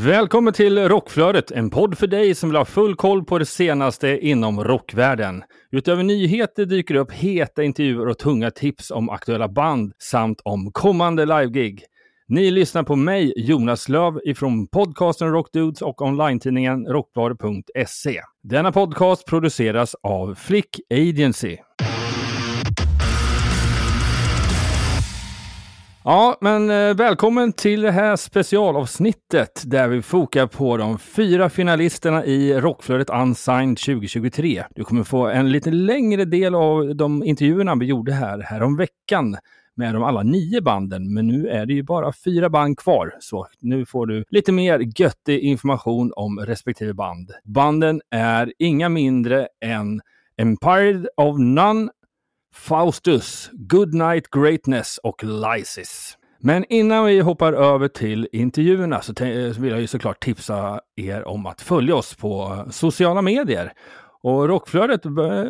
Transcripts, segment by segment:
Välkommen till Rockflödet, en podd för dig som vill ha full koll på det senaste inom rockvärlden. Utöver nyheter dyker det upp heta intervjuer och tunga tips om aktuella band samt om kommande livegig. Ni lyssnar på mig, Jonas Löv, ifrån podcasten Rockdudes och online-tidningen rockbladet.se. Denna podcast produceras av Flick Agency. Ja, men eh, välkommen till det här specialavsnittet där vi fokar på de fyra finalisterna i Rockflödet Unsigned 2023. Du kommer få en lite längre del av de intervjuerna vi gjorde här, här om veckan med de alla nio banden, men nu är det ju bara fyra band kvar, så nu får du lite mer göttig information om respektive band. Banden är inga mindre än Empire of None, Faustus, Goodnight Greatness och Lysis. Men innan vi hoppar över till intervjuerna så, eh, så vill jag ju såklart tipsa er om att följa oss på eh, sociala medier. Och Rockflödet, eh,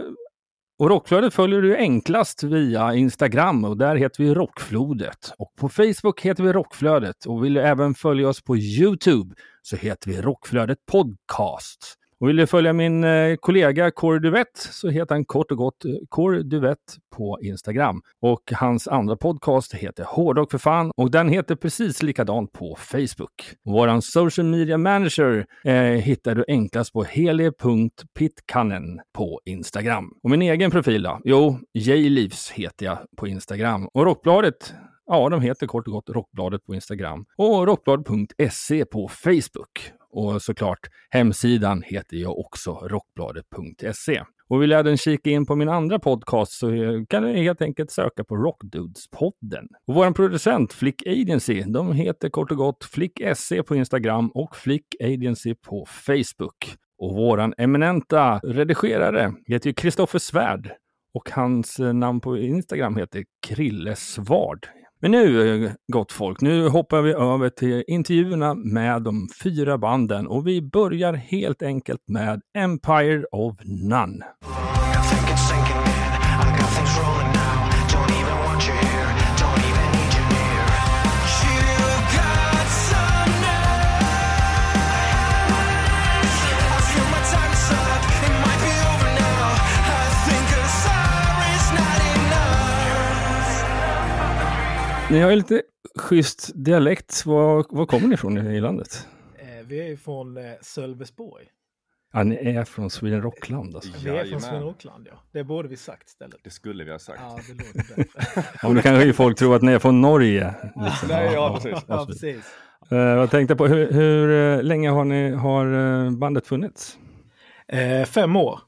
och Rockflödet följer du enklast via Instagram och där heter vi Rockflodet. Och på Facebook heter vi Rockflödet och vill du även följa oss på Youtube så heter vi Rockflödet Podcast. Och vill du följa min eh, kollega Kåre Duvett så heter han kort och gott eh, Kåre Duvett på Instagram. Och hans andra podcast heter Hårdrock för fan och den heter precis likadant på Facebook. Våran social media manager eh, hittar du enklast på heli.pitkanen på Instagram. Och min egen profil då? Jo, J-Livs heter jag på Instagram. Och Rockbladet Ja, de heter kort och gott Rockbladet på Instagram och rockbladet.se på Facebook. Och såklart, hemsidan heter ju också rockbladet.se. Och vill jag även kika in på min andra podcast så kan du helt enkelt söka på Rockdudes-podden. Och vår producent Flick Agency, de heter kort och gott Flick SE på Instagram och Flick Agency på Facebook. Och våran eminenta redigerare heter ju Kristoffer Svärd och hans eh, namn på Instagram heter Krille Svard. Men nu, eh, gott folk, nu hoppar vi över till intervjuerna med de fyra banden och vi börjar helt enkelt med Empire of None. Ni har ju lite schysst dialekt. Var, var kommer ni ifrån i landet? Eh, vi är från eh, Sölvesborg. Ja, ni är från Sweden Rockland alltså. Vi är från Sweden Rockland, ja. Det borde vi sagt istället. Det skulle vi ha sagt. Ja, det låter bättre. ja, då kanske folk tror att ni är från Norge. Liksom. Nej, ja, precis. ja, precis. Uh, jag tänkte på, hur, hur länge har, ni, har bandet funnits? Eh, fem år.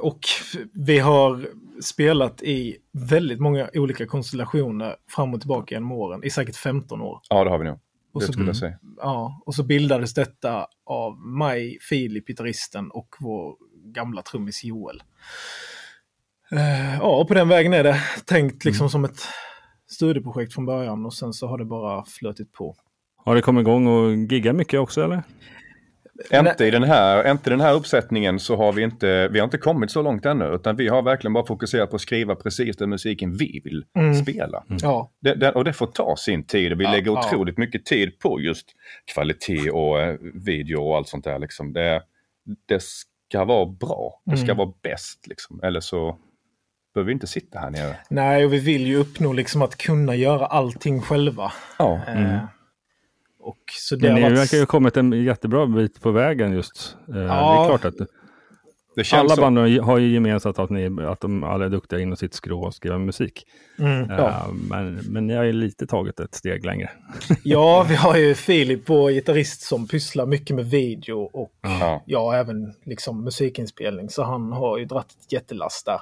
Och vi har spelat i väldigt många olika konstellationer fram och tillbaka genom åren, i säkert 15 år. Ja, det har vi nog. Och så, skulle jag säga. Ja, och så bildades detta av mig, Filip, gitarristen och vår gamla trummis Joel. Uh, ja, och på den vägen är det tänkt liksom mm. som ett studieprojekt från början och sen så har det bara flötit på. Har det kommit igång och gigga mycket också eller? Inte i den här, inte den här uppsättningen så har vi inte, vi har inte kommit så långt ännu utan vi har verkligen bara fokuserat på att skriva precis den musiken vi vill mm. spela. Mm. Ja. Det, det, och det får ta sin tid och vi ja, lägger otroligt ja. mycket tid på just kvalitet och eh, video och allt sånt där. Liksom. Det, det ska vara bra, det ska mm. vara bäst liksom. Eller så behöver vi inte sitta här nere. Nej, och vi vill ju uppnå liksom att kunna göra allting själva. Ja. Eh, och så det Men ni varit... verkar ju ha kommit en jättebra bit på vägen just. Ja. Det är klart att alla band har ju gemensamt att, ni, att de alla är duktiga inom sitt skrå och skriva musik. Mm, ja. uh, men, men ni har ju lite tagit ett steg längre. ja, vi har ju Filip, vår gitarrist, som pysslar mycket med video och ja, ja även liksom musikinspelning. Så han har ju dratt ett jättelass där.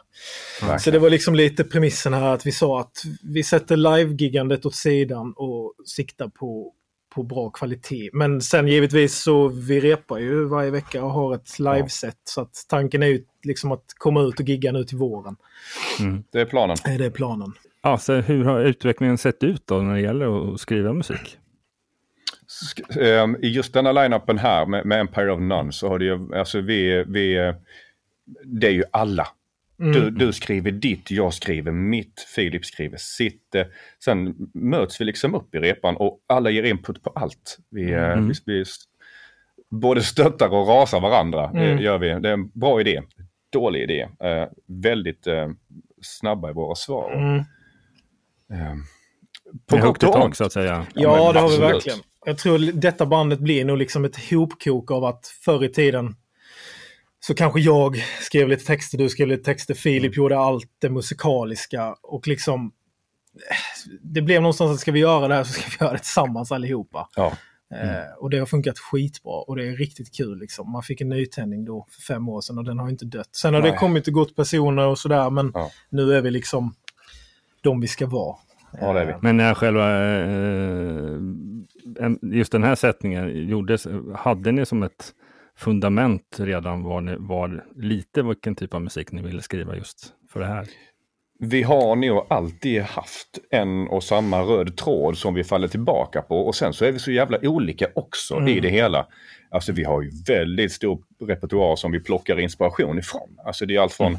Verkligen. Så det var liksom lite premissen här att vi sa att vi sätter live-gigandet åt sidan och siktar på på bra kvalitet. Men sen givetvis så vi repar ju varje vecka och har ett liveset. Så att tanken är ju liksom att komma ut och gigga nu till våren. Det är planen. Är det planen? Ja, så hur har utvecklingen sett ut då när det gäller att skriva musik? Sk- ehm, I just denna line-upen här med, med Empire of None så har det ju, alltså vi, vi eh, det är ju alla. Du, du skriver ditt, jag skriver mitt, Filip skriver sitt. eh, Sen möts vi liksom upp i repan och alla ger input på allt. Vi, eh, vi, vi s- både stöttar och rasar varandra. eh, Gör vi. Det är en bra idé. Dålig idé. Eh, väldigt eh, snabba i våra svar. Mm. Eh, På gott the och ont. så att säga. Ja, men det har vi absolut. verkligen. Jag tror detta bandet blir nog liksom ett hopkok av att förr i tiden så kanske jag skrev lite texter, du skrev lite texter, Filip gjorde allt det musikaliska och liksom eh, det blev någonstans att ska vi göra det här så ska vi göra det tillsammans allihopa. Ja. Eh, och det har funkat skitbra och det är riktigt kul. Liksom. Man fick en nytändning då för fem år sedan och den har inte dött. Sen har det Nej. kommit och gått personer och sådär men Ja. nu är vi liksom de vi ska vara. Ja, det är vi. Men när själva, eh, just den här sättningen gjordes, hade ni som ett fundament redan var, ni, var lite vilken typ av musik ni ville skriva just för det här? Vi har nog alltid haft en och samma röd tråd som vi faller tillbaka på och sen så är vi så jävla olika också i det hela. Alltså vi har ju väldigt stor repertoar som vi plockar inspiration ifrån. Alltså det är allt från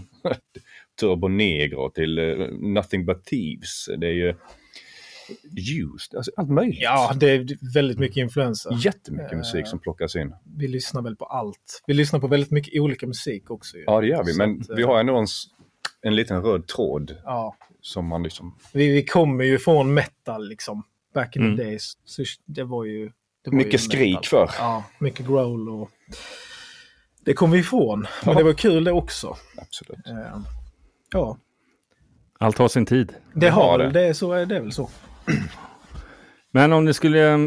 Turbo Negro till eh, Nothing But Thieves. Det är ju Used, alltså allt möjligt. Ja, det är väldigt mycket influenser. Jättemycket musik som plockas in. Vi lyssnar väl på allt. Vi lyssnar på väldigt mycket olika musik också. Ju. Ja det gör vi, Så men att, eh, vi har ändå en, en liten röd tråd Ja. som man liksom... Vi, vi kommer ju från metal liksom. Back in Mm. the days. Så det var ju... Det var Mycket ju skrik för. Ja, mycket growl och... Det kom vi ifrån. Men det var kul det också. Absolut. Eh, Ja, Allt har sin tid. det har det. det. är Så är det väl så. Men om ni skulle, eh,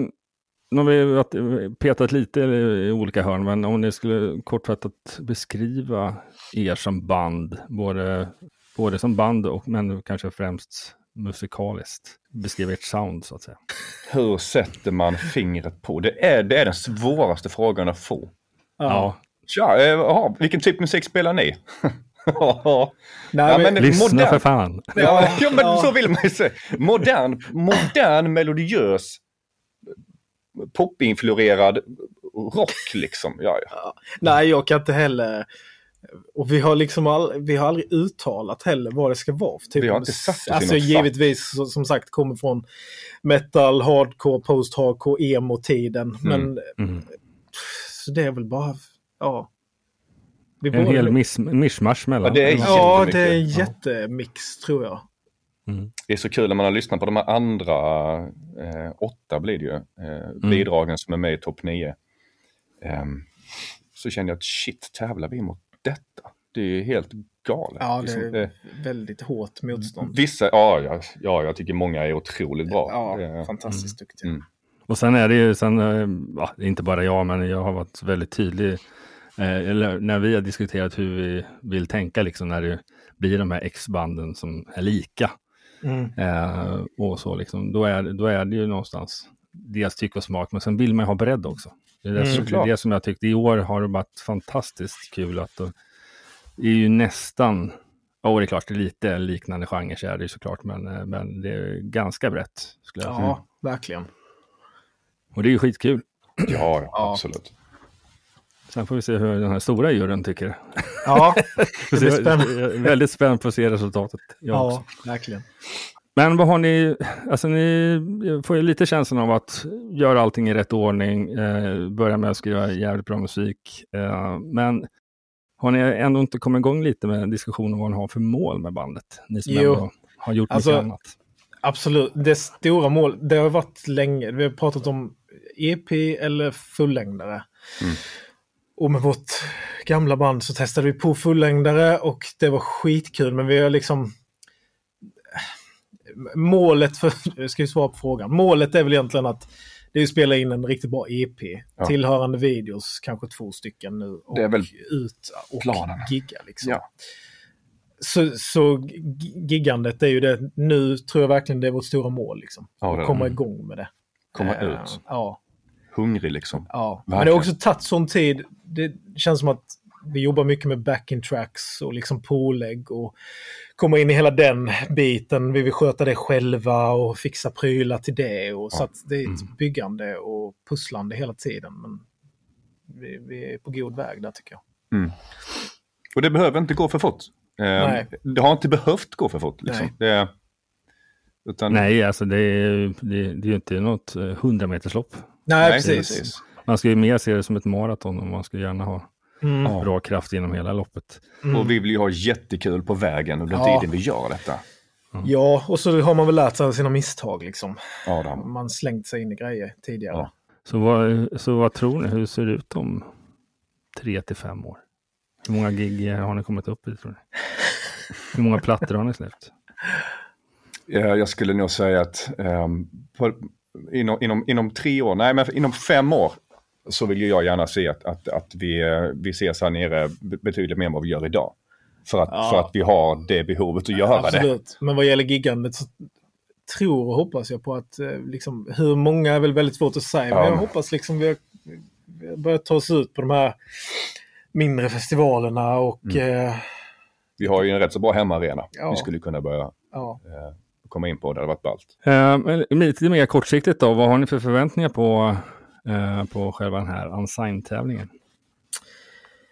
nu har vi petat lite i olika hörn, men om ni skulle kortfattat beskriva er som band, både, både som band och men kanske främst musikaliskt. Beskriva ert sound så att säga. Hur sätter man fingret på? Det är, det är den svåraste frågan att få. Ja, Tja, eh, aha, vilken typ musik spelar ni? ja, Nej, men, men- lyssna modern- för fan. ja, ja, men Ja. så vill man ju säga. Modern, modern melodiös popinfluerad rock liksom. Ja, ja. nej, jag kan inte heller... Och vi har liksom all, vi har aldrig uttalat heller vad det ska vara. för Typ Vi har inte satt oss Alltså fack. givetvis så- som sagt kommer från metal, hardcore, post-hardcore, emo-tiden. Men Mm. så det är väl bara... Ja. Vi En borde- hel miss, mischmasch mellan. Ja, det är Ja, det är en jättemix tror jag. Det är så kul när man har lyssnat på de här andra, eh, åtta blir det ju, eh, Mm. bidragen som är med i topp nio. Ehm, så känner jag att shit, tävlar vi mot detta? Det är ju helt galet. Ja, det Liksom, är eh, väldigt hårt motstånd. Vissa, ja, ja, ja, jag tycker många är otroligt bra. Ja, Eh, fantastiskt duktiga. Mm. Och sen är det ju, sen, eh, ja, inte bara jag, men jag har varit väldigt tydlig. Eh, eller när vi har diskuterat hur vi vill tänka, liksom när det blir de här X-banden som är lika. Mm. Eh, och så liksom, då är, då är det ju någonstans dels tycke och smak, men sen vill man ju ha bredd också. Det är det, Mm. som- det, det som jag tyckte i år har det varit fantastiskt kul att då, det är ju nästan, ja det är klart det är lite liknande genrer så är det ju såklart, men, eh, men det är ganska brett. Skulle jag säga. Ja, verkligen. Och det är ju skitkul. Ja, Ja. absolut. Sen får vi se hur den här stora juryn tycker. Ja, det blir spännande. jag är väldigt spänd på att se resultatet. Jag också. Ja, verkligen. Men vad har ni, alltså ni får ju lite känslan av att göra allting i rätt ordning, eh, börja med att skriva jävligt bra musik. Eh, men har ni ändå inte kommit igång lite med diskussion om vad ni har för mål med bandet? Ni som Jo. ändå har gjort Alltså, mycket annat. Absolut. Det stora mål, det har varit länge. Vi har pratat om EP eller fullängdare. Mm. Och med vårt gamla band så testade vi på fullängdare och det var skitkul. Men vi har liksom... Målet för... Jag ska ju svara på frågan. Målet är väl egentligen att det är att spela in en riktigt bra EP. Ja. Tillhörande videos, kanske två stycken nu. Och Det är väl ut och planen. gigga liksom. Ja. Så, så gi- giggandet är ju det. Nu tror jag verkligen det är vårt stora mål. Liksom. Ja, det komma Mm. igång med det. Komma Eh, ut. Ja. Hungrig liksom. Ja, men det Verkligen. har också tagit sån tid. Det känns som att vi jobbar mycket med backing tracks och liksom pålägg och komma in i hela den biten. Vi vill sköta det själva och fixa prylar till det. Och så att det är ett byggande och pusslande hela tiden. Men vi, vi är på god väg där tycker jag. Och det behöver inte gå för fort. Eh, Nej. Det har inte behövt gå för fort. Liksom. Nej. Det, är- utan, Nej, alltså det är, det, det är ju inte något eh, 100 meterslopp. Nej, Nej, precis. Man ska ju mer se det som ett maraton och man ska gärna ha Mm. Ja. bra kraft genom hela loppet. Och vi vill ju ha jättekul på vägen under Ja. tiden vi gör detta. Ja, och så har man väl lärt sig av sina misstag liksom. Adam. Man slängt sig in i grejer tidigare. Ja. Så vad, så vad tror ni? Hur ser det ut om tre till fem år? Hur många gig har ni kommit upp i tror ni? Hur många plattor har ni släppt? Jag skulle nog säga att på, inom, inom, inom tre år, nej men inom fem år så vill ju jag gärna se att, att, att vi, vi ses här nere be- betydligt mer än vad vi gör idag. För att, Ja. för att vi har det behovet att göra det. Absolut. Men vad gäller giggandet så tror och hoppas jag på att eh, liksom, hur många är väl väldigt svårt att säga. Ja. Men jag hoppas liksom vi har, vi har börjat ta oss ut på de här mindre festivalerna och Mm. eh, Vi har ju en rätt så bra hemmaarena. Ja. Vi skulle kunna börja ja. eh, komma in på. Det hade varit ballt. Eh, lite mer kortsiktigt då, vad har ni för förväntningar på, eh, på själva den här Unsigned-tävlingen?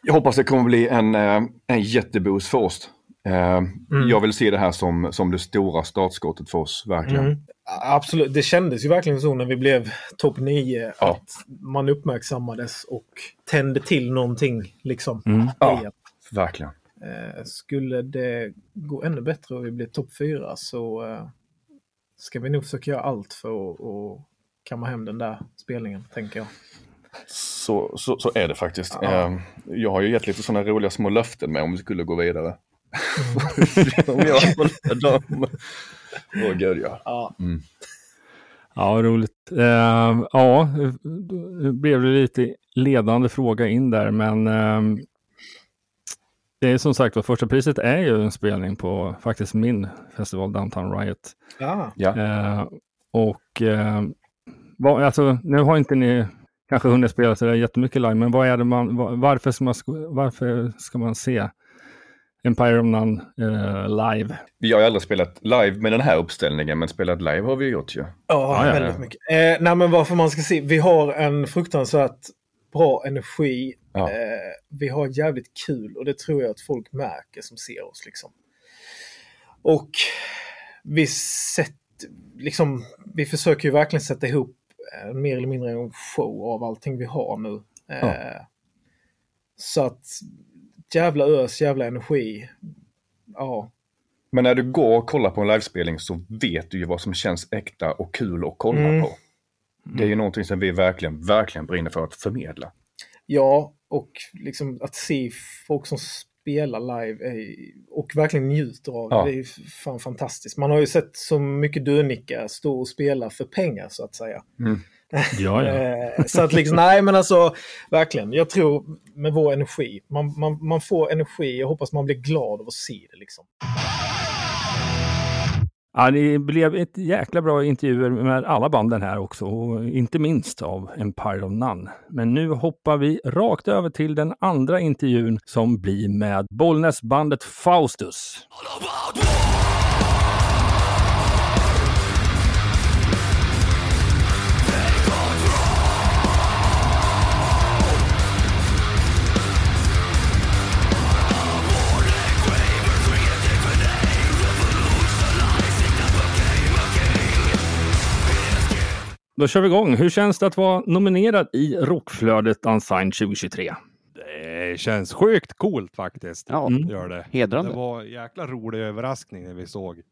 Jag hoppas det kommer bli en, eh, en jätteboost för oss. Eh, Jag vill se det här som, som det stora startskottet för oss, verkligen. Mm. Absolut, det kändes ju verkligen så när vi blev topp 9 Ja. att man uppmärksammades och tände till någonting liksom. Mm. Ja. Verkligen. Eh, skulle det gå ännu bättre och vi blir topp 4 så eh, ska vi nog försöka göra allt för att att kamma hem den där spelningen, tänker jag. Så, så, så är det faktiskt. Ja. Eh, jag har ju gett lite sådana roliga små löften med om vi skulle gå vidare. Mm. om jag håller dem. Åh gud ja. Ja. Ja, roligt. Eh, ja, då blev det lite ledande fråga in där, men ehm, det är som sagt var första priset är ju en spelning på faktiskt min festival Downtown Riot. Ja. ja. Eh, och eh, vad, alltså, nu har inte ni kanske hunnit spela så där jättemycket live, men vad är det man, va- varför, ska man, varför ska man se Empire of None eh, live? Vi har ju aldrig spelat live med den här uppställningen, men spelat live har vi gjort ju. Ja, väldigt ja. mycket. Eh, nej, men varför man ska se. Vi har en fruktansvärt bra energi. Ja. Eh, vi har jävligt kul och det tror jag att folk märker som ser oss. Liksom. Och vi, sätt, liksom, vi försöker ju verkligen sätta ihop eh, mer eller mindre en show av allting vi har nu. Eh, Ja. Så att jävla ös, jävla energi. Ja, Men när du går och kollar på en livespelning så vet du ju vad som känns äkta och kul att kolla Mm. på. Det är ju någonting som vi verkligen, verkligen brinner för att förmedla. Ja, och liksom att se folk som spelar live är, och verkligen njuter av det, Ja. det är fan fantastiskt. Man har ju sett så mycket dönicka stå och spela för pengar så att säga. Ja, ja. Eh, så att liksom, nej men alltså verkligen, jag tror med vår energi, man, man, man får energi, jag hoppas man blir glad av att se det liksom. Ja, det blev ett jäkla bra intervjuer med alla banden här också, och inte minst av Empire of None. Men nu hoppar vi rakt över till den andra intervjun som blir med Bollnäsbandet Faustus. Då kör vi igång. Hur känns det att vara nominerad i Rockflödet Unsigned 2023? Det känns sjukt coolt faktiskt. Ja, Mm. Gör det. hedrande. Det var en jäkla rolig överraskning när vi såg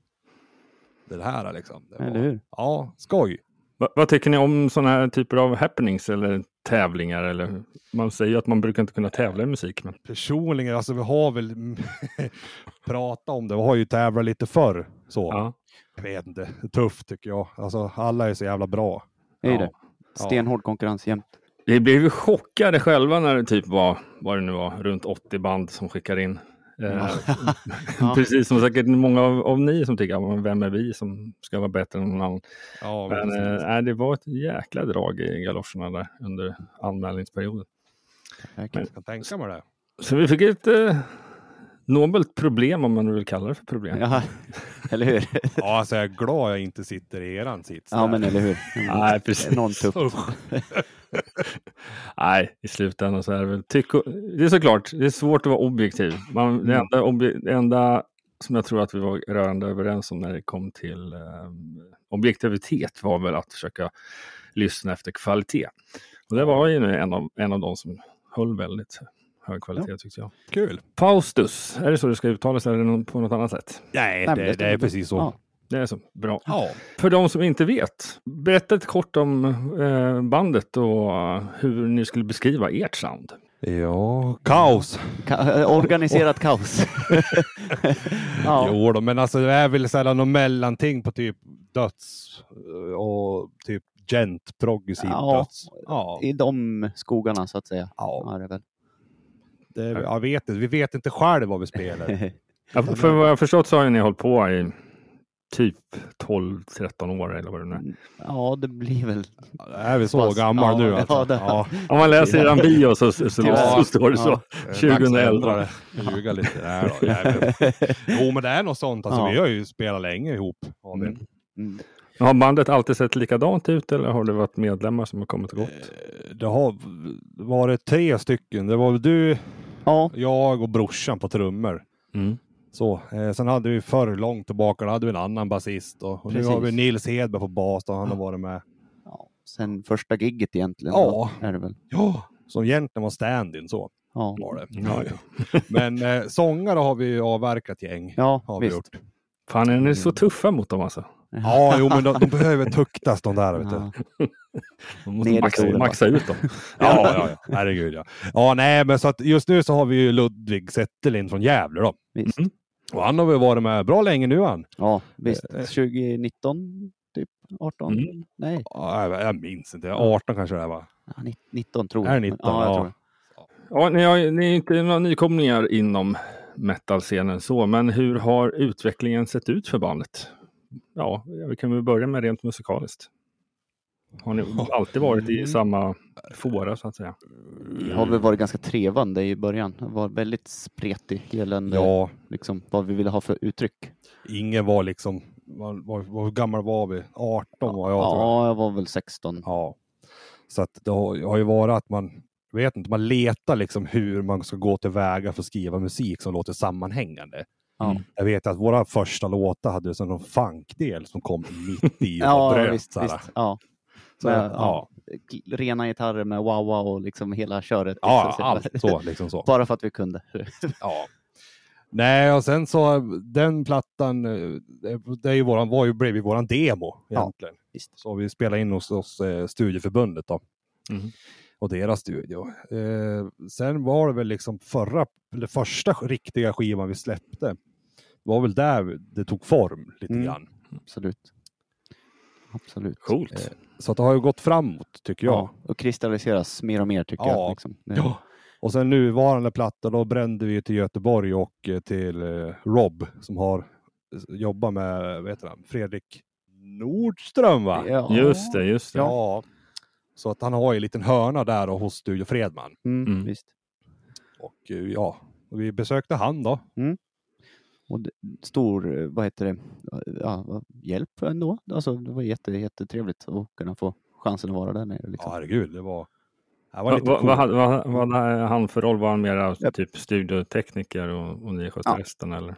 det här liksom. Det Eller var, hur? Ja, skoj. Va- vad tycker ni om sådana här typer av happenings eller tävlingar? Eller, man säger ju att man brukar inte kunna tävla i musik. Men... Personligen, alltså vi har väl pratat om det. Vi har ju tävlat lite förr. Så. Ja. Jag vet inte. Tufft tycker jag. Alltså alla är så jävla bra. Det är Ja. det. Stenhård konkurrens jämt. Vi blev ju chockade själva när det typ var, vad det nu var, runt 80 band som skickar in Eh, Ja. Precis som säkert många av, av ni som tycker, men vem är vi som ska vara bättre än någon annan? Ja, Men eh, nej, det var ett jäkla drag i galoscherna där under anmälningsperioden. Jag kan tänka mig det. Så vi fick ett eh, nobelt problem om man vill kalla det för problem. Ja, eller hur? Ja, alltså jag är glad jag inte sitter i eran sits. Ja, men eller hur? Nej, precis. Tufft. Usch. Nej, i slutändan så är det väl... Tyck, och- det är såklart, det är svårt att vara objektiv. Man, det, enda, obje, det enda som jag tror att vi var rörande överens om när det kom till eh, objektivitet var väl att försöka lyssna efter kvalitet. Och det var ju nu en av, en av de som höll väldigt hög kvalitet tyckte jag. Kul. Faustus, är det så det ska uttalas eller på något annat sätt? Nej, men det, det är precis så. Ja. Det är så, bra. Ja. För de som inte vet, berätta lite kort om eh, bandet och eh, hur ni skulle beskriva ert sound. Ja, kaos. Ka- eh, organiserat kaos. ja. Jo då, men alltså det är väl sällan något mellanting på typ döds eh, och typ gent, progressiv Ja. döds. Ja, I de skogarna så att säga. ja. Ja, det är väl. Det, jag vet inte. Vi vet inte själv vad vi spelar. Ja, för vad jag har förstått så har ju ni hållit på i typ 12-13 år eller vad det nu är. ja, det blir väl. Är vi så Pass. gammal Ja, nu ja, alltså? det- Ja. Om man läser er bio så, så, så, så står det så. Ja. Dags att 2011. ändra det. Ljuga lite. Nej då. Jo men det är något sånt. Alltså, Ja. Vi har ju spelat länge ihop. Har vi. Mm. Mm. Har bandet alltid sett likadant ut eller har det varit medlemmar som har kommit och gått? Eh, Det har varit tre stycken. Det var väl du, Ja, jag och brorsan på trummor. Mm. Så, eh, sen hade vi förr långt tillbaka, då hade vi en annan basist. Och, och nu har vi Nils Hedberg på bas, då, han har varit med. ja. Sen första gigget egentligen. Ja. Då är det väl. Ja, som egentligen var stand-in så Ja, var det. Ja, ja. Men eh, sångare har vi ju avverkat gäng. ja Har vi visst. gjort. Fan, är ni så tuffa mot dem alltså? Ja, jo men de, de behöver tuktas de där. Vet du. Ja. Man måste maxa, maxa ut dem. Ja, ja, ja. Herregud ja. Ja, nej, men så att just nu så har vi ju Ludvig Zetterlind från Gävle då. Visst. Mm. Och han har väl varit med bra länge nu han. Ja, visst. Eh, 2019, typ 18? Mm. Nej, Ja, jag, jag minns inte. 18 kanske det var. ja, ni- 19 tror Är jag. det 19? Ja, jag Ja. tror det. Ja, ni, har, ni är inte några nykomlingar inom metalscenen så, men hur har utvecklingen sett ut för bandet? Ja, vi kan väl börja med rent musikaliskt. Har ni alltid varit i samma fåra så att säga? Det har väl varit ganska trevande i början. Var väldigt spretig gällande Ja, liksom, vad vi ville ha för uttryck. ingen var liksom, var, var, var, hur gammal var vi? 18 var jag tror jag. Ja, jag var väl 16. Ja. Så att det har, har ju varit att man, jag vet inte, man letar liksom hur man ska gå tillväga för att skriva musik som låter sammanhängande. Ja. Jag vet att våra första låtar hade sån någon funkdel som kom mitt i och Ja, bröt. visst, visst. Ja. Så, Men, ja. ja. Rena gitarrer med wow-wow och liksom hela köret. Ja, liksom. allt så liksom så. Bara för att vi kunde. Ja. Nej, och sen så den plattan, eh, det, är ju våran, var ju, blev ju våran demo egentligen. visst. Så vi spelade in hos, hos eh, Studieförbundet då. Mhm. Och deras studio. Eh, sen var det väl liksom förra, eller första riktiga skivan vi släppte. Var väl där det tog form lite Mm. grann. Absolut. Absolut. Coolt. Eh, Så att det har ju gått framåt tycker jag. Ja. Och kristalliseras mer och mer tycker Ja. jag. Liksom. Ja. Och sen nuvarande platta, då brände vi till Göteborg och eh, till eh, Rob som har jobbat med, vad heter han, Fredrik Nordström va? Ja. Just det, just det. Ja. Så att han har ju en liten hörna där och hos Studio Fredman. Mm, Mm. Visst. Och ja, och vi besökte han då. Och stor, vad heter det, ja, hjälp ändå. Alltså, det var jätte, jättetrevligt att kunna få chansen att vara där nere. Liksom. Ja herregud, det var vad hade vad, vad hade han för roll? Var han mera Japp. typ studiotekniker och, och ni skötte Ja. resten eller?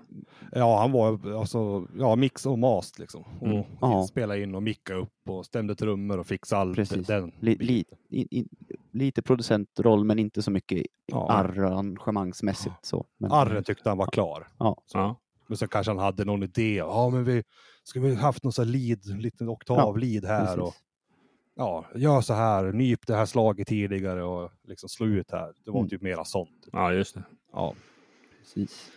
Ja, han var alltså, ja, mix och mast liksom. Och Mm. Ja. spelade in och micka upp och stämde trummor och fixade allt. Precis. Den Li, li, i, i, lite producentroll men inte så mycket Ja. arrangemangsmässigt. Så. Men, Arren tyckte han var klar. Ja. Ja. Men så kanske han hade någon idé. Ja, men vi skulle vi haft någon här lead, liten oktav-lead här precis. och ja, gör så här, nyp det här slaget tidigare och liksom slå ut här. Det var Mm. typ mera sånt. ja, just det. Ja. precis.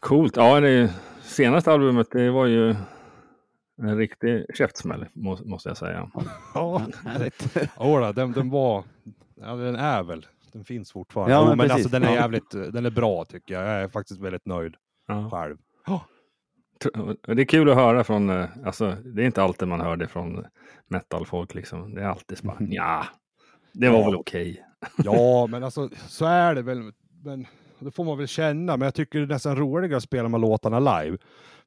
Coolt. Ja, det senaste albumet det var ju en riktig käftsmäll må, måste jag säga. Ja, Härligt. Jodå, den, den var, ja, den är väl den finns fortfarande. Ja, men men, alltså den är Ja. jävligt, den är bra tycker jag. Jag är faktiskt väldigt nöjd Ja. själv. Tr- Det är kul att höra från, eh, alltså det är inte alltid man hör det från metalfolk liksom. Det är alltid så bara, ja, det var Ja. väl okej. Ja, men alltså så är det väl. Men det får man väl känna. Men jag tycker det är nästan roligare att spela med låtarna live.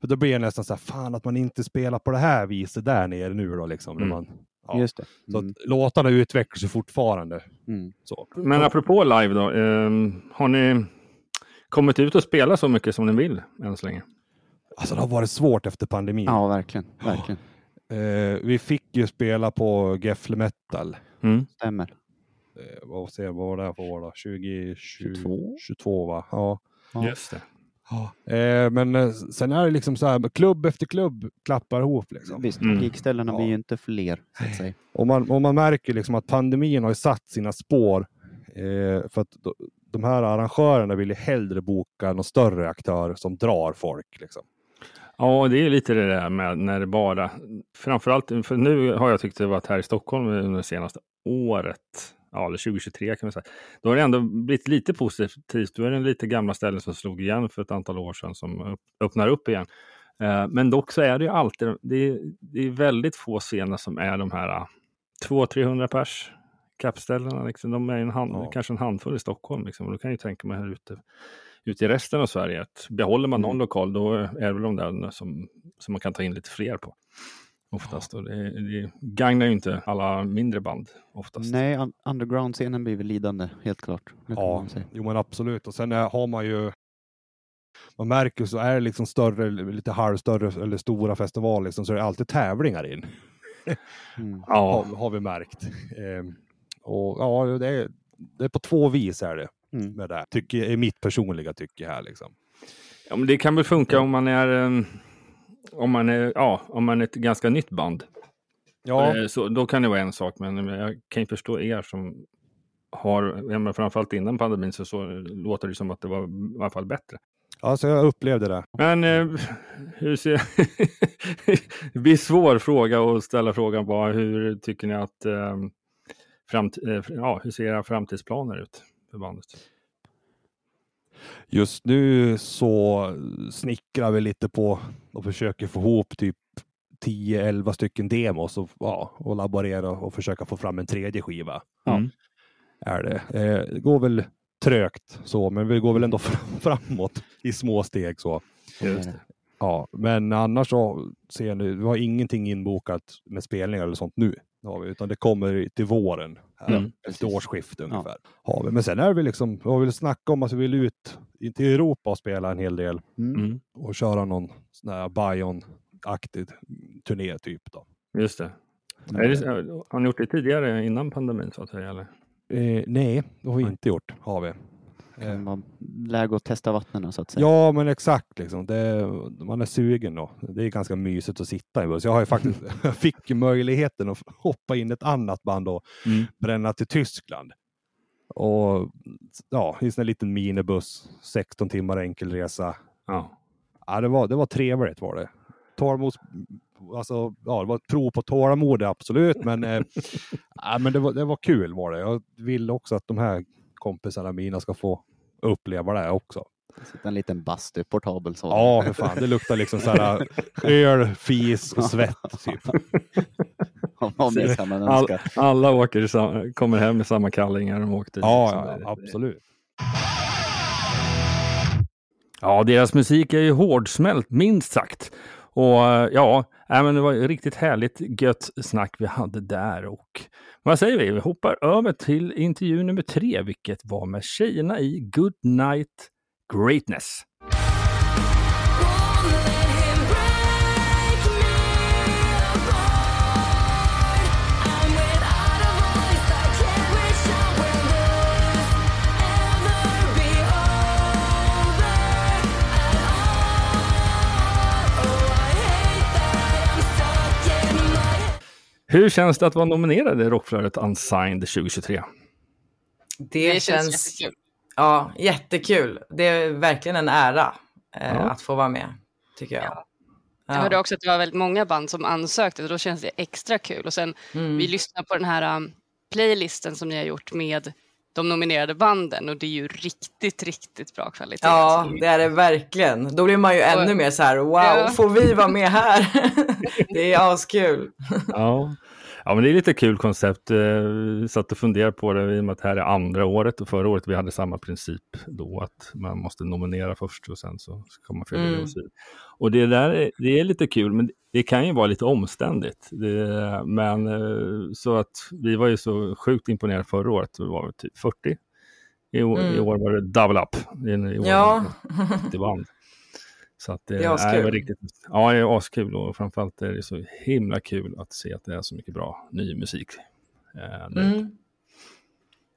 För då blir det nästan så här, fan att man inte spelar på det här viset där nere nu då liksom. När Mm. man, ja. Just det. Så Mm. att låtarna utvecklar sig fortfarande. Mm. Så. Men apropå live då, ehm, har ni kommit ut och spelat så mycket som ni vill än så länge? Alltså det har varit svårt efter pandemin. Ja, verkligen. Verkligen. Eh, vi fick ju spela på Gefle Metal. Mm. Stämmer. Eh, vad, ser, vad var det här för år då? 2022? 22? 22 va? Ja. Ja. Just det. Eh, men eh, sen är det liksom så här, klubb efter klubb klappar ihop liksom. Visst, Mm. gigställena Ja. blir ju inte fler, så att säga. Och man, och man märker liksom att pandemin har ju satt sina spår. Eh, för att de, de här arrangörerna vill ju hellre boka någon större aktör som drar folk. Liksom. Ja, det är lite det där med när det bara, framförallt, för nu har jag tyckt det varit här i Stockholm under det senaste året, ja, eller 2023 kan man säga. Då har det ändå blivit lite positivt. Då är det lite gamla ställen som slog igen för ett antal år sedan som öppnar upp igen. Eh, Men dock så är det ju alltid, det är, det är väldigt få scener som är de här eh, 200-300 pers kappställena. Liksom. De är en hand, Ja. kanske en handfull i Stockholm. Liksom. Och då kan jag ju tänka mig här ute ute i resten av Sverige. Att behåller man någon Mm. lokal då är det väl de där som, som man kan ta in lite fler på. Oftast. Och det, det gagnar ju inte alla mindre band oftast. Nej, un- underground-scenen blir väl lidande, helt klart. Ja, jo men absolut. Och sen är, har man ju man märker så är det liksom större, lite halvstörre eller stora festivaler liksom, så är det alltid tävlingar in. Mm. Ja, Har, har vi märkt. Ehm, och ja, det är, det är på två vis är det Mm. med det. här. Tycker, är mitt personliga tycke här liksom. ja, men det kan väl funka om man är eh, om man är, ja, om man är ett ganska nytt band. Ja, Eh, Så, då kan det vara en sak, men jag kan ju förstå er som har, ja, men framförallt innan pandemin så, så låter det som att det var i alla fall bättre. alltså jag upplevde det. Men eh, hur ser... det blir svår fråga att ställa frågan bara hur tycker ni att eh, framt... eh, ja, hur ser era framtidsplaner ut för bandet? Just nu så snickrar vi lite på och försöker få ihop typ 10-11 stycken demos och, ja, och laborera och försöka få fram en tredje skiva. Mm. Är det. Eh, det går väl trögt så, men vi går väl ändå fram, framåt i små steg så. Just. Ja, men annars så ser ni, vi har ingenting inbokat med spelningar eller sånt nu. Det har vi, utan det kommer till våren, här, Mm, efter precis. årsskifte ungefär. Har vi. Men sen är vi liksom, vi har väl snackat om att vi vill ut till Europa och spela en hel del Mm. Mm. och köra någon sån här Bion-aktig turné typ då. Just det. Är det. Har ni gjort det tidigare innan pandemin så att säga? Eller? Eh, nej, det har vi Nej. inte gjort. Har vi. Kan vara läge att testa vattnen så att säga. Ja, men exakt. Liksom. Det, man är sugen då. Det är ganska mysigt att sitta i buss. Jag har ju faktiskt fick möjligheten att hoppa in ett annat band och Mm. bränna till Tyskland. Och ja, i en sån liten minibuss, 16 timmar enkel resa. Ja. Ja, det var, det var trevligt var det. Tålamods, alltså, ja, det var ett prov på tålamod absolut, men, eh, ja, men det, var, det var kul var det. Jag vill också att de här kompisarna mina ska få uppleva det också. Sitta en liten bastu, portabel sådan. Ja, för fan. Det luktar liksom så här öl, fis och svett. Typ. All, alla åker i sam- kommer hem med samma kallingar de åkte. Ja, ja, absolut. Ja, deras musik är ju hårdsmält, minst sagt. Och ja, Nej, men det var riktigt härligt gött snack vi hade där. Och vad säger vi? Vi hoppar över till intervju nummer tre, vilket var med tjejerna i Good Night Greatness. Hur känns det att vara nominerad i Rockflödet Unsigned 2023? Det, Det känns känns jättekul. ja, jättekul. Det är verkligen en ära eh, Ja. att få vara med, tycker jag. Ja. Ja. Jag hörde också att det var väldigt många band som ansökte och då känns det extra kul. Och sen Mm. vi lyssnar på den här um, playlisten som ni har gjort med de nominerade banden och det är ju riktigt, riktigt bra kvalitet. Ja, det är det verkligen. Då blir man ju ännu mer så här, wow, Ja. får vi vara med här? det är askul. Ja. Ja, men det är lite kul koncept. Eh, Vi satt och funderade på det i och med att det här är andra året och förra året vi hade samma princip då att man måste nominera först och sen så ska man följa Mm. det och det där är, det är lite kul, men det kan ju vara lite omständigt. Det, men eh, så att vi var ju så sjukt imponerade förra året, det var typ 40. I år, i Mm. år var det double up. I, i år Ja. det 90 band. Så att det, Det är var riktigt, ja, det är askul och framförallt är det så himla kul att se att det är så mycket bra ny musik. Eh, nu. Mm.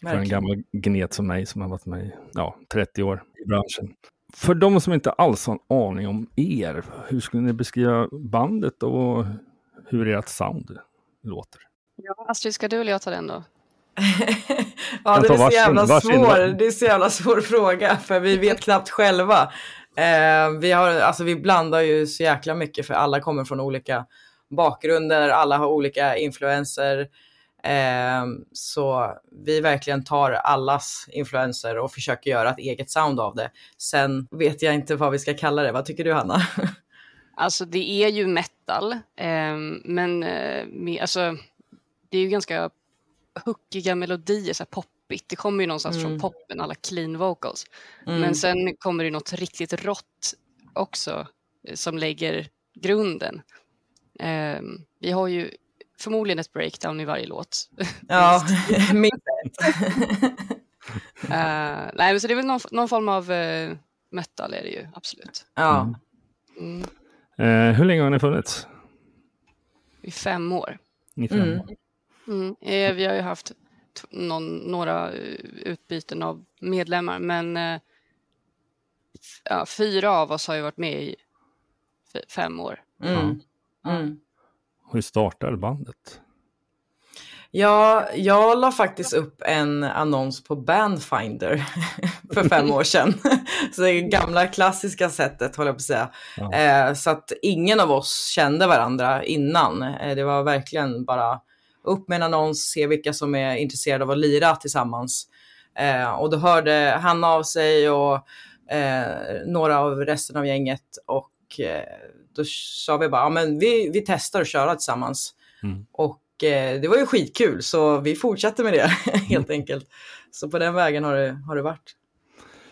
För en gammal gnet som mig som har varit med i ja, 30 år i branschen. För de som inte alls har en aning om er, hur skulle ni beskriva bandet och hur ert sound låter? Ja, Astrid, ska du eller jag ta den då? Ja, det är så jävla varsin. svår. Det är så jävla svår fråga för vi vet knappt själva. Eh, vi, har, alltså, vi blandar ju så jäkla mycket för alla kommer från olika bakgrunder, alla har olika influenser. Eh, så vi verkligen tar allas influenser och försöker göra ett eget sound av det. Sen vet jag inte vad vi ska kalla det. Vad tycker du Hanna? Alltså det är ju metal, eh, men eh, med, alltså, det är ju ganska hookiga melodier, så här poppigt. Det kommer ju någonstans Mm. från poppen, alla clean vocals. Mm. Men sen kommer det något riktigt rått också eh, som lägger grunden. Ehm, vi har ju förmodligen ett breakdown i varje låt. Ja, minst Eh, nej, men så det är väl någon, någon form av eh, metal är det ju, absolut. Ja. Mm. Eh, hur länge har ni funnits? I fem år. Ni fem Mm. år. Mm. Eh, vi har ju haft någon, några eh, utbyten av medlemmar, men eh, ja, fyra av oss har ju varit med i fem år. Mm. Mm. Hur startade bandet? Ja, jag la faktiskt upp en annons på Bandfinder för fem år sedan. Så det gamla klassiska sättet håller jag på att säga. Ja. Eh, så att ingen av oss kände varandra innan. Eh, det var verkligen bara upp med en annons, se vilka som är intresserade av att lira tillsammans. Eh, och då hörde Hanna av sig och eh, några av resten av gänget och eh, då sa vi bara, ja men vi, vi testar att köra tillsammans. Mm. Och eh, det var ju skitkul så vi fortsatte med det helt enkelt. Så på den vägen har det, har det varit.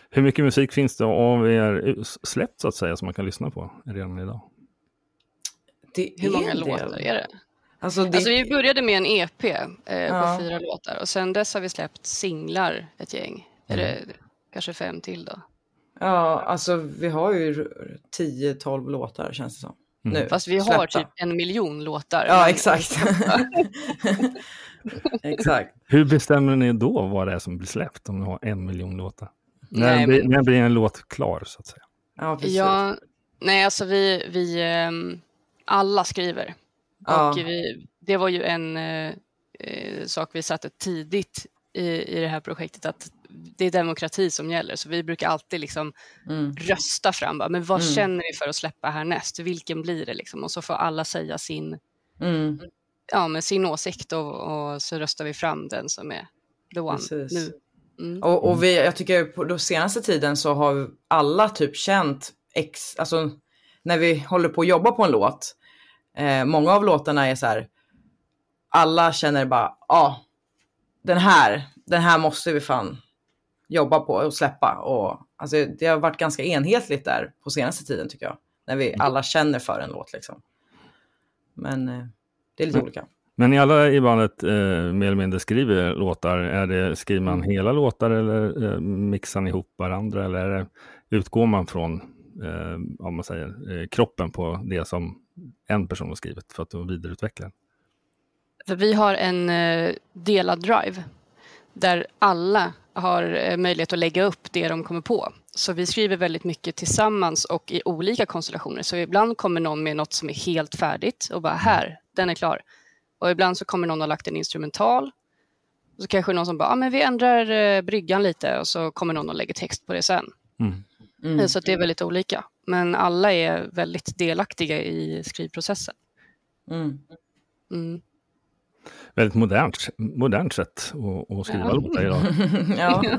Hur mycket musik finns det av er släppt så att säga som man kan lyssna på redan idag? Det Hur många låtar är det? Alltså, det Alltså, vi började med en EP eh, Ja. på fyra låtar och sen dess har vi släppt singlar ett gäng. Är det kanske fem till då? Ja, alltså vi har ju 10-12 låtar känns det som. Mm. Nu, Fast vi har släppta. typ en miljon låtar. Ja, exakt. exakt. Hur bestämmer ni då vad det är som blir släppt om ni har en miljon låtar? När, Nej, blir, men- när blir en låt klar så att säga? Ja, precis. Ja, nej, alltså vi, vi ehm, alla skriver. Ja. Och vi, det var ju en eh, eh, sak vi satte tidigt i, i det här projektet, att det är demokrati som gäller. Så vi brukar alltid liksom Mm. rösta fram, bara, men vad Mm. känner vi för att släppa härnäst? Vilken blir det? Liksom? Och så får alla säga sin, Mm. ja, men sin åsikt och, och så röstar vi fram den som är the one Precis. nu. Mm. Och, och vi, jag tycker på den senaste tiden så har alla typ känt ex, alltså när vi håller på att jobba på en låt. Eh, många av låtarna är så här. Alla känner bara, ja, ah, den här, den här måste vi fan jobba på och släppa. Och, alltså, det har varit ganska enhetligt där på senaste tiden tycker jag. När vi alla känner för en låt liksom. Men eh, det är lite olika. Men ni alla i bandet eh, mer eller mindre skriver låtar. Är det, skriver man Mm. hela låtar eller eh, mixar ni ihop varandra? Eller det, utgår man från eh, om man säger, eh, kroppen på det som en person har skrivit för att då vidareutveckla den? För vi har en eh, delad drive där alla har eh, möjlighet att lägga upp det de kommer på. Så vi skriver väldigt mycket tillsammans och i olika konstellationer. Så ibland kommer någon med något som är helt färdigt och bara här, den är klar. Och ibland så kommer någon och har lagt en instrumental. Och så kanske någon som bara, ah, men vi ändrar eh, bryggan lite och så kommer någon och lägger text på det sen. Mm. Mm. Så att det är väldigt olika. Men alla är väldigt delaktiga i skrivprocessen. Mm. Mm. väldigt modernt, modernt sätt att, att skriva Ja. låtar idag. ja,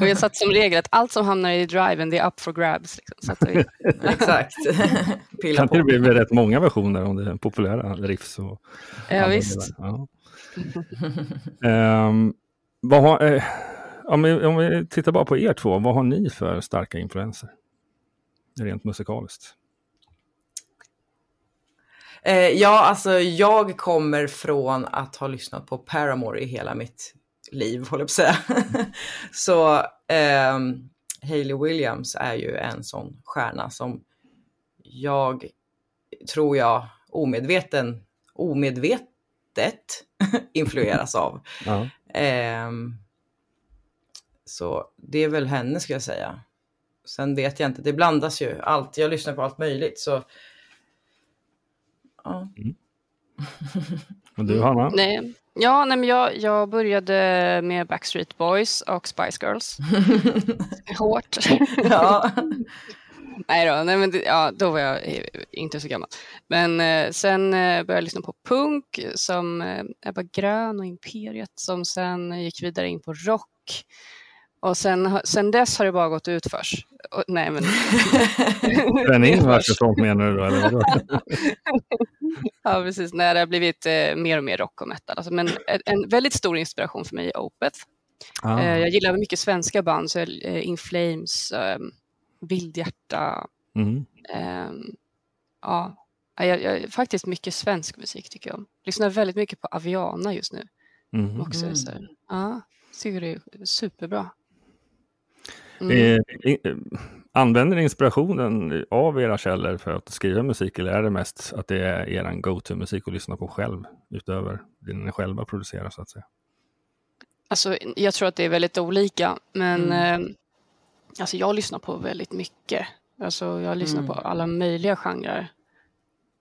Och jag har satt som regel att allt som hamnar i driven, det är up for grabs. Liksom. Så att vi, exakt. Pilla Kan på. det bli med rätt många versioner om det är populära riffs? Och ja, visst. Ja. Vad har, eh, om, vi, om vi tittar bara på er två, vad har ni för starka influenser? Rent musikaliskt. Eh, ja, alltså jag kommer från att ha lyssnat på Paramore i hela mitt liv, håller jag på att säga. Så ehm, Hayley Williams är ju en sån stjärna som jag tror jag omedveten, omedvetet influeras av. Ja. Ehm, så det är väl henne ska jag säga. Sen vet jag inte, det blandas ju allt. Jag lyssnar på allt möjligt så. Ja. Och du Hanna? Nej. Ja, nej, men jag, jag började med Backstreet Boys och Spice Girls. Hårt. ja. nej då, nej, men det, ja, då var jag inte så gammal. Men eh, sen eh, började jag lyssna på punk som eh, Ebba Grön och Imperiet som sen gick vidare in på rock. Och sen, sen dess har det bara gått ut förs. Och, nej, men... Värsta sånt menar du då? Eller? Ja, precis. Nej, det har blivit eh, mer och mer rock och metal. Alltså, men en, en väldigt stor inspiration för mig är Opeth. Ah. Eh, jag gillar mycket svenska band, så eh, In Flames, eh, Vildhjärta. Mm. ja, Ja, jag, jag, faktiskt mycket svensk musik tycker jag om. Lyssnar väldigt mycket på Aviana just nu. Mhm. Också, Mm. så, ja, tycker det är superbra. Mm. Eh, eh, Använder ni inspirationen av era källor för att skriva musik eller är det mest att det är er go-to-musik att lyssna på själv utöver det ni själva producerar så att säga? Alltså, jag tror att det är väldigt olika, men Mm. eh, alltså, jag lyssnar på väldigt mycket. Alltså, jag lyssnar Mm. på alla möjliga genrer.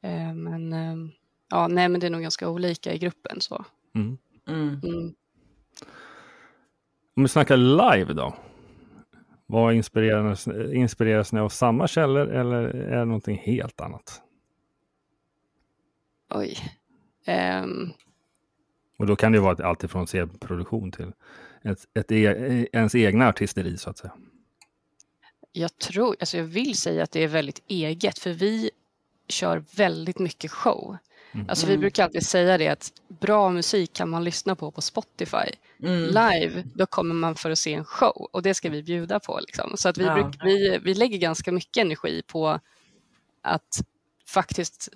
Eh, men eh, ja, nej, men det är nog ganska olika i gruppen. Så. Mm. Mm. Mm. Om vi snackar live då? Vad inspireras, inspireras ni av samma källor eller är det någonting helt annat? Oj. Ehm, Och då kan det ju vara allt ifrån C-produktion till ett, ett e, ens egna artisteri så att säga. jag tror, alltså jag vill säga att det är väldigt eget, för vi kör väldigt mycket show. Mm. Alltså vi Mm. brukar alltid säga det att bra musik kan man lyssna på på Spotify. Mm. Live, då kommer man för att se en show och det ska vi bjuda på. Liksom. Så att vi, Ja. bruk, vi, vi lägger ganska mycket energi på att faktiskt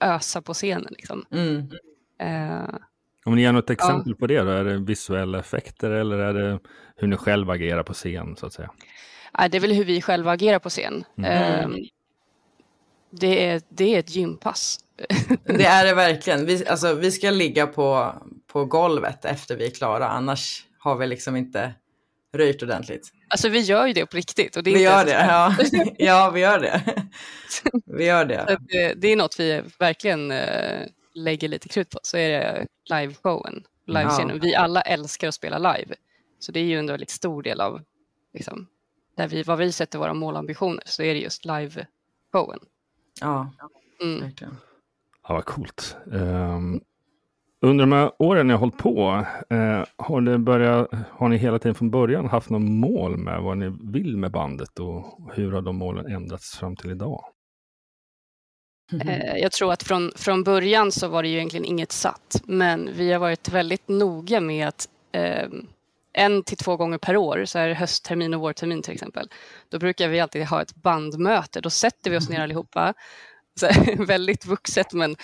ösa på scenen. Liksom. Mm. Eh, Om ni ger något exempel på det då, är det visuella effekter eller är det hur ni själva agerar på scen så att säga? nej, det är väl hur vi själva agerar på scen. Eh, det, är, det är ett gympass. Det är det verkligen. Vi, alltså, vi ska ligga på, på golvet efter vi är klara, annars har vi liksom inte röjt ordentligt. Alltså vi gör ju det på riktigt. Och det är Vi gör det, ja. ja vi gör det. Vi gör Så det. att det, det är något vi verkligen eh, lägger lite krut på, så är det liveshowen, livescenen. Vi alla älskar att spela live, så det är ju en väldigt stor del av liksom, där vi, vad vi sätter våra målambitioner, så är det just liveshowen. Ja, Mm. verkligen. Ja, vad coolt. Ehm, under de här åren ni har hållit på, eh, har, det börjat, har ni hela tiden från början haft något mål med vad ni vill med bandet och hur har de målen ändrats fram till idag? Eh, jag tror att från, från början så var det ju egentligen inget satt, men vi har varit väldigt noga med att eh, en till två gånger per år, så är det hösttermin och vårtermin till exempel, då brukar vi alltid ha ett bandmöte. Då sätter vi oss ner allihopa, så, väldigt vuxet, men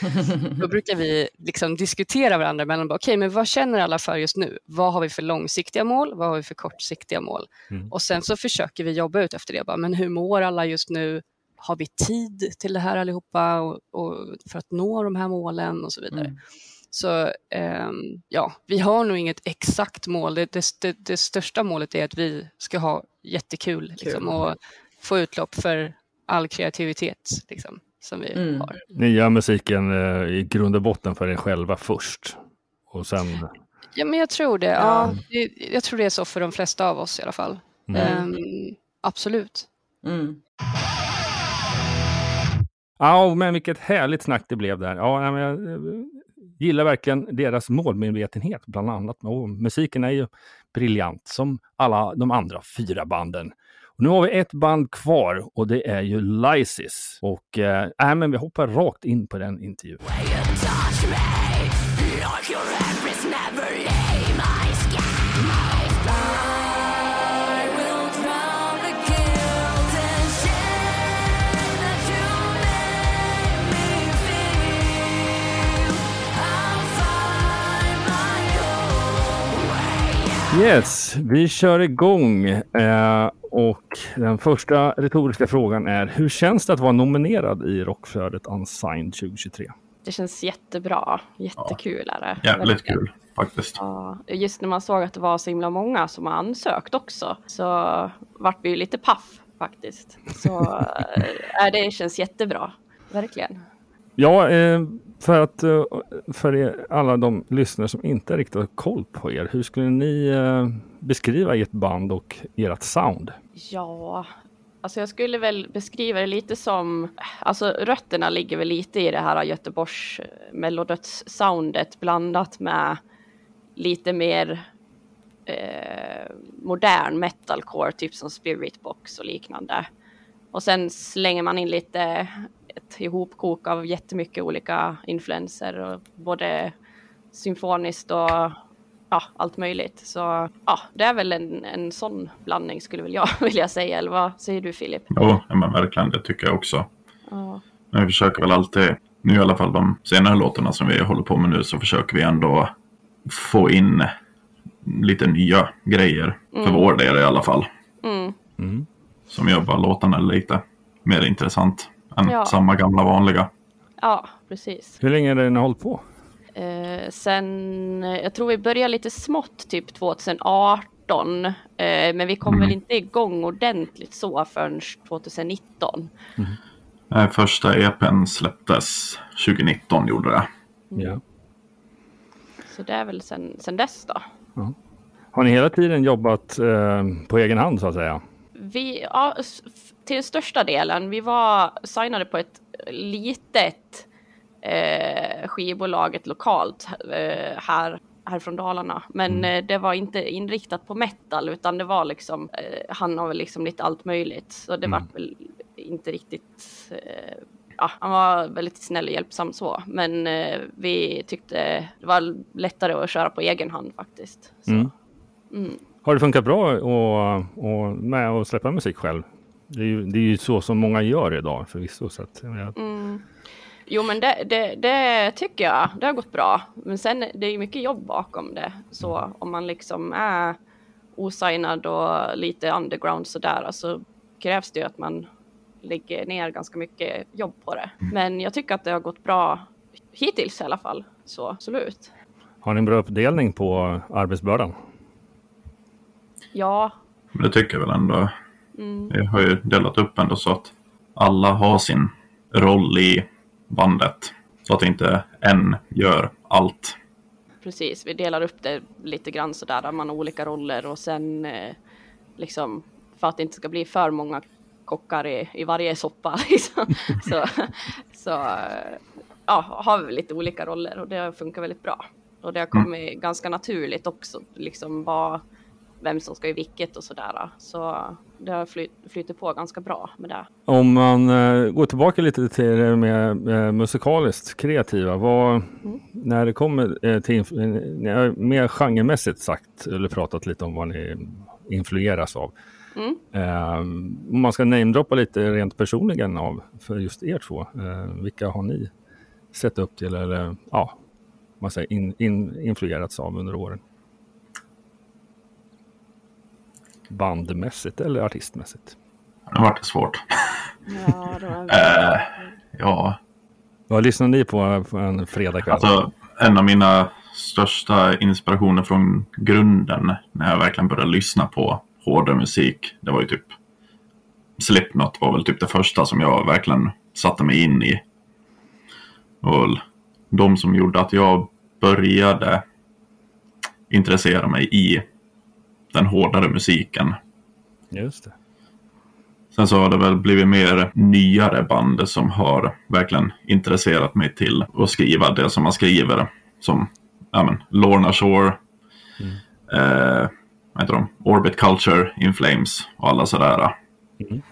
då brukar vi liksom diskutera varandra mellan, okej, men vad känner alla för just nu? Vad har vi för långsiktiga mål? Vad har vi för kortsiktiga mål? Mm. Och sen så försöker vi jobba ut efter det. Bara, men hur mår alla just nu? Har vi tid till det här allihopa och, och för att nå de här målen och så vidare. Mm. Så ehm, ja, vi har nog inget exakt mål. Det, det, det, det största målet är att vi ska ha jättekul liksom, och få utlopp för all kreativitet liksom, som vi Mm. har. Ni gör musiken eh, i grund och botten för er själva först. Och sen, Ja, men jag tror det. Ja. det, jag tror det är så för de flesta av oss i alla fall. Mm. Ehm, absolut. Mm. ja men vilket härligt snack det blev där. Ja, men jag, eh, gillar verkligen deras målmedvetenhet bland annat. Och musiken är ju briljant som alla de andra fyra banden. Och nu har vi ett band kvar och det är ju Lysis. Och äh, men vi hoppar rakt in på den intervjun. Yes, vi kör igång. Eh, och den första retoriska frågan är, hur känns det att vara nominerad i Rockflödet Unsigned 2023? Det känns jättebra. Jättekul är det. Jävligt kul faktiskt. Ja, just när man såg att det var så himla många som har ansökt också så vart vi ju lite paff faktiskt. Så äh, det känns jättebra, verkligen. Ja, eh, för att eh, för er, alla de lyssnare som inte riktigt har koll på er, hur skulle ni eh, beskriva ert band och ert sound? Ja, alltså jag skulle väl beskriva det lite som, alltså rötterna ligger väl lite i det här Göteborgs mellodöds-soundet blandat med lite mer eh, modern metalcore, typ som Spiritbox och liknande. Och sen slänger man in lite ett ihopkok av jättemycket olika influenser, och både symfoniskt och ja, allt möjligt. Så ja, det är väl en, en sån blandning skulle väl jag vilja säga. Eller vad säger du Filip? Jo, men verkligen, det tycker jag också. Ja. Men vi försöker väl alltid, nu i alla fall de senare låtarna som vi håller på med nu, så försöker vi ändå få in lite nya grejer. Mm. För vår del i alla fall. Mm. Mm. Som gör bara låtarna lite mer intressant än ja. samma gamla vanliga. Ja, precis. Hur länge är det ni har hållit på? Eh, sen, jag tror vi började lite smått typ 2018. Eh, men vi kom mm. väl inte igång ordentligt så förrän 2019. Mm. Eh, första EPn släpptes 2019 gjorde det. Mm. Ja. Så det är väl sen, sen dess då. Har ni hela tiden jobbat eh, på egen hand så att säga? Vi, ja, till största delen. Vi var signade på ett litet eh, skivbolag, ett lokalt eh, här, här från Dalarna. Men mm. eh, det var inte inriktat på metal utan det var liksom, eh, han har väl liksom lite allt möjligt. Så det mm. var väl inte riktigt eh, ja, han var väldigt snäll och hjälpsam så. Men eh, vi tyckte det var lättare att köra på egen hand faktiskt. Mm. Har det funkat bra och, och med att släppa musik själv? Det är, ju, det är ju så som många gör idag förvisso. Så att, jag... mm. Jo men det, det, det, tycker jag, det har gått bra. Men sen det är ju mycket jobb bakom det. Så om man liksom är osignad och lite underground sådär, alltså krävs det ju att man lägger ner ganska mycket jobb på det. Mm. Men jag tycker att det har gått bra hittills i alla fall. Så absolut. Har ni en bra uppdelning på arbetsbördan? Ja. Det tycker jag väl ändå. Mm. Jag har ju delat upp ändå så att alla har sin roll i bandet. Så att inte en gör allt. Precis, vi delar upp det lite grann sådär, där man har olika roller och sen eh, liksom för att det inte ska bli för många kockar i, i varje soppa. Liksom. så så ja, har vi lite olika roller och det funkar väldigt bra. Och det har mm. kommit mm. ganska naturligt också, liksom vad, vem som ska göra vilket och sådär. Så det har flyt, flyttat på ganska bra med det. Om man uh, går tillbaka lite till det med uh, musikaliskt kreativa. Vad, mm. När det kommer uh, till, uh, mer genremässigt sagt, eller pratat lite om vad ni influeras av. Mm. om man ska namedroppa lite rent personligen av för just er två. vilka har ni sett upp till eller ja, man säger in, in, influerats av under åren? Bandmässigt eller artistmässigt? Det vart svårt. Ja, det var uh, ja. Vad lyssnar ni på, på en fredagkväll? Alltså, en av mina största inspirationer från grunden när jag verkligen började lyssna på hårdare musik. Det var ju typ Slipknot var väl typ det första som jag verkligen satte mig in i. Och de som gjorde att jag började intressera mig i den hårdare musiken. Just det. Sen så har det väl blivit mer nyare band som har verkligen intresserat mig till att skriva det som man skriver. som ja, men, Lorna Shore, Mm. eh, vad heter de? Orbit Culture, In Flames och alla sådär. Mm.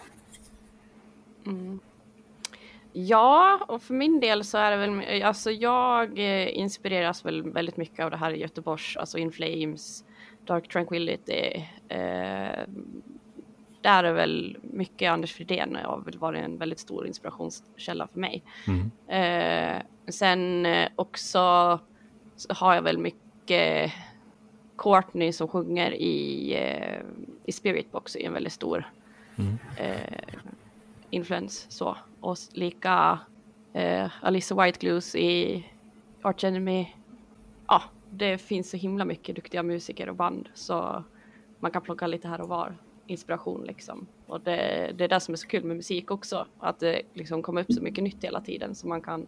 Ja, och för min del så är det väl, alltså jag eh, inspireras väl väldigt mycket av det här i Göteborgs, alltså In Flames, Dark Tranquility. Eh, där är väl mycket Anders Fridén har väl varit en väldigt stor inspirationskälla för mig. Mm. Eh, sen eh, också så har jag väl mycket Courtney som sjunger i, eh, i Spirit Box är en väldigt stor Mm. eh, influens så. Och lika eh, Alissa Whiteglues i Arch Enemy. Ja, det finns så himla mycket duktiga musiker och band så man kan plocka lite här och var inspiration liksom. Och det, det är det som är så kul med musik också, att det liksom kommer upp så mycket nytt hela tiden som man kan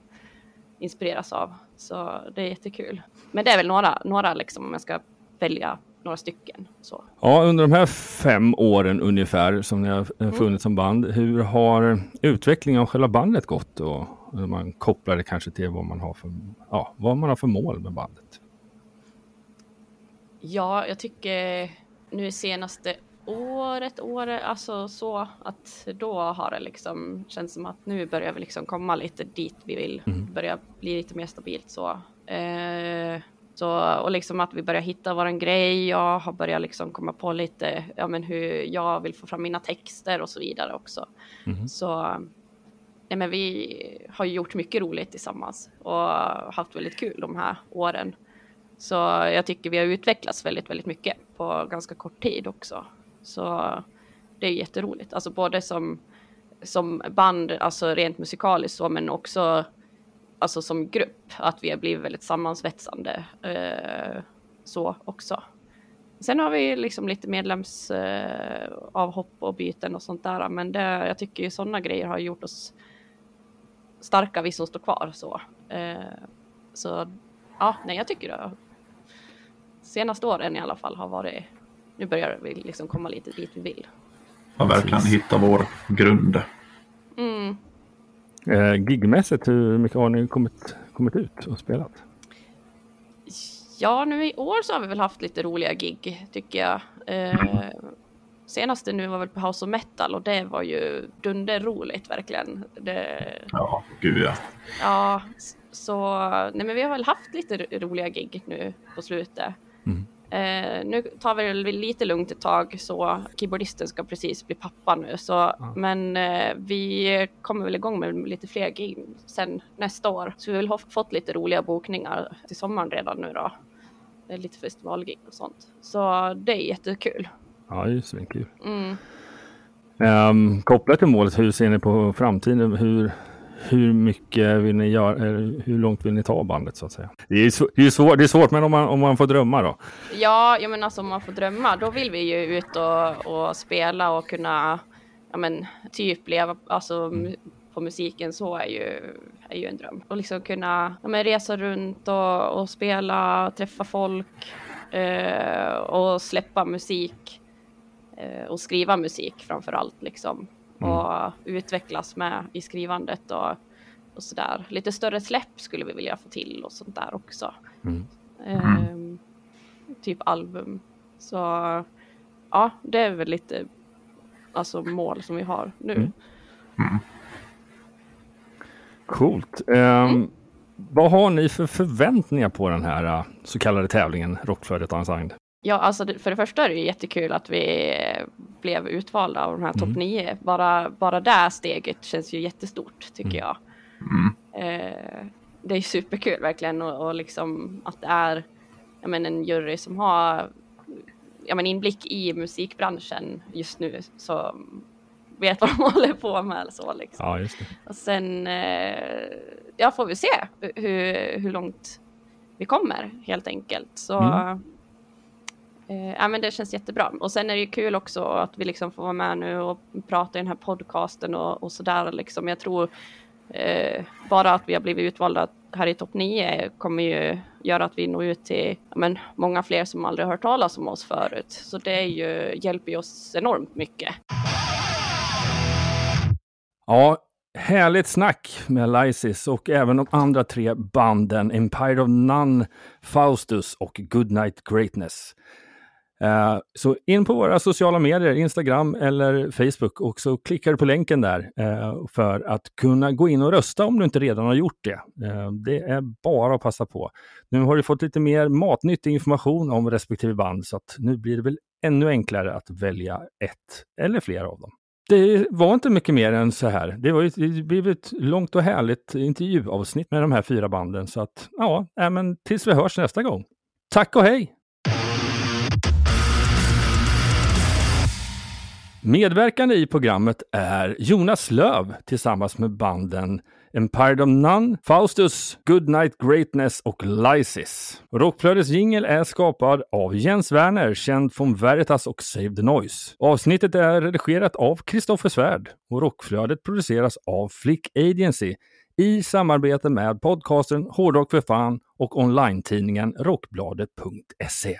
inspireras av. Så det är jättekul. Men det är väl några, några liksom om jag ska välja några stycken. Så. Ja, under de här fem åren ungefär som ni har eh, funnits som band, hur har utvecklingen av själva bandet gått? Och man kopplar det kanske till vad man har för, ja, vad man har för mål med bandet? Ja, jag tycker nu senaste året, året, alltså så att då har det liksom känts som att nu börjar vi liksom komma lite dit vi vill, Mm. börja bli lite mer stabilt så. Eh, så och liksom att vi börjar hitta våran grej. Jag har börjat liksom komma på lite, ja men hur jag vill få fram mina texter och så vidare också. Mhm. Så nej men vi har gjort mycket roligt tillsammans och haft väldigt kul de här åren. Så jag tycker vi har utvecklats väldigt, väldigt mycket på ganska kort tid också. Så det är jätteroligt, alltså både som, som band, alltså rent musikaliskt så, men också alltså som grupp, att vi har blivit väldigt sammansvetsande eh, så också. Sen har vi liksom lite medlemsavhopp eh, och byten och sånt där, men det, jag tycker ju sådana grejer har gjort oss starka, vi som står kvar så. Eh, så ja, nej, jag tycker det. Senaste åren i alla fall har varit, nu börjar vi liksom komma lite dit vi vill. Har verkligen hittat vår grund. Mm. Eh, gigmässigt, hur mycket har ni kommit, kommit ut och spelat? Ja, nu i år så har vi väl haft lite roliga gig tycker jag. Eh, senaste nu var väl på House of Metal och det var ju dunderroligt verkligen. Det, Ja, gud ja. ja, så nej men vi har väl haft lite ro- roliga gig nu på slutet. Eh, nu tar vi det lite lugnt ett tag så keyboardisten ska precis bli pappa nu så men eh, vi kommer väl igång med lite fler gig sen nästa år. Så vi har väl fått lite roliga bokningar till sommaren redan nu då. Det är lite festivalgig och sånt. Så det är jättekul. Ja, det är ju svinkul. Mm. Um, kopplat till målet, hur ser ni på framtiden? Hur, hur mycket vill ni göra? Eller hur långt vill ni ta bandet så att säga? Det är ju det är svårt, det är svårt men om man, om man får drömma då? Ja, jag menar alltså om man får drömma, då vill vi ju ut och, och spela och kunna, ja men typ leva, alltså mu- på musiken så är ju, är ju en dröm. Och liksom kunna ja, men resa runt och, och spela, träffa folk eh, och släppa musik eh, och skriva musik framför allt liksom. Mm. Och utvecklas med i skrivandet och, och sådär. Lite större släpp skulle vi vilja få till och sånt där också. Mm. Ehm, typ album. Så ja, det är väl lite alltså mål som vi har nu. Mm. Coolt. Ehm, Vad har ni för förväntningar på den här så kallade tävlingen Rockflödet Unsigned? Ja, alltså för det första är det jättekul att vi eh, blev utvalda av de här topp Mm. nio. Bara, bara det steget känns ju jättestort tycker jag. Mm. Eh, det är superkul verkligen och, och liksom att det är men, en jury som har jag men, inblick i musikbranschen just nu så vet vad de håller på med. eller Så, liksom. Ja, just det. Och sen eh, ja, får vi se hur, hur långt vi kommer helt enkelt. Så Mm eh, ja, men det känns jättebra. Och sen är det ju kul också att vi liksom får vara med nu och prata i den här podcasten och, och sådär. Liksom. Jag tror eh, bara att vi har blivit utvalda här i topp 9 kommer ju göra att vi når ut till ja, men, många fler som aldrig hört talas om oss förut. Så det är ju, hjälper ju oss enormt mycket. Ja, härligt snack med Lysis och även de andra tre banden Empire of None, Faustus och Goodnight Greatness. Eh, så in på våra sociala medier, Instagram eller Facebook och så klickar du på länken där eh, för att kunna gå in och rösta om du inte redan har gjort det. Eh, det är bara att passa på. Nu har du fått lite mer matnyttig information om respektive band så att nu blir det väl ännu enklare att välja ett eller flera av dem. Det var inte mycket mer än så här. Det var det blev ett långt och härligt intervjuavsnitt med de här fyra banden så att ja, men tills vi hörs nästa gång. Tack och hej! Medverkande i programmet är Jonas Löv tillsammans med banden Empire of None, Faustus, Goodnight Greatness och Lysis. Rockflödets jingel är skapad av Jens Werner, känd från Veritas och Save the Noise. Avsnittet är redigerat av Kristoffer Svärd och Rockflödet produceras av Flick Agency i samarbete med podcasten Hårdrock för fan och online-tidningen Rockbladet.se.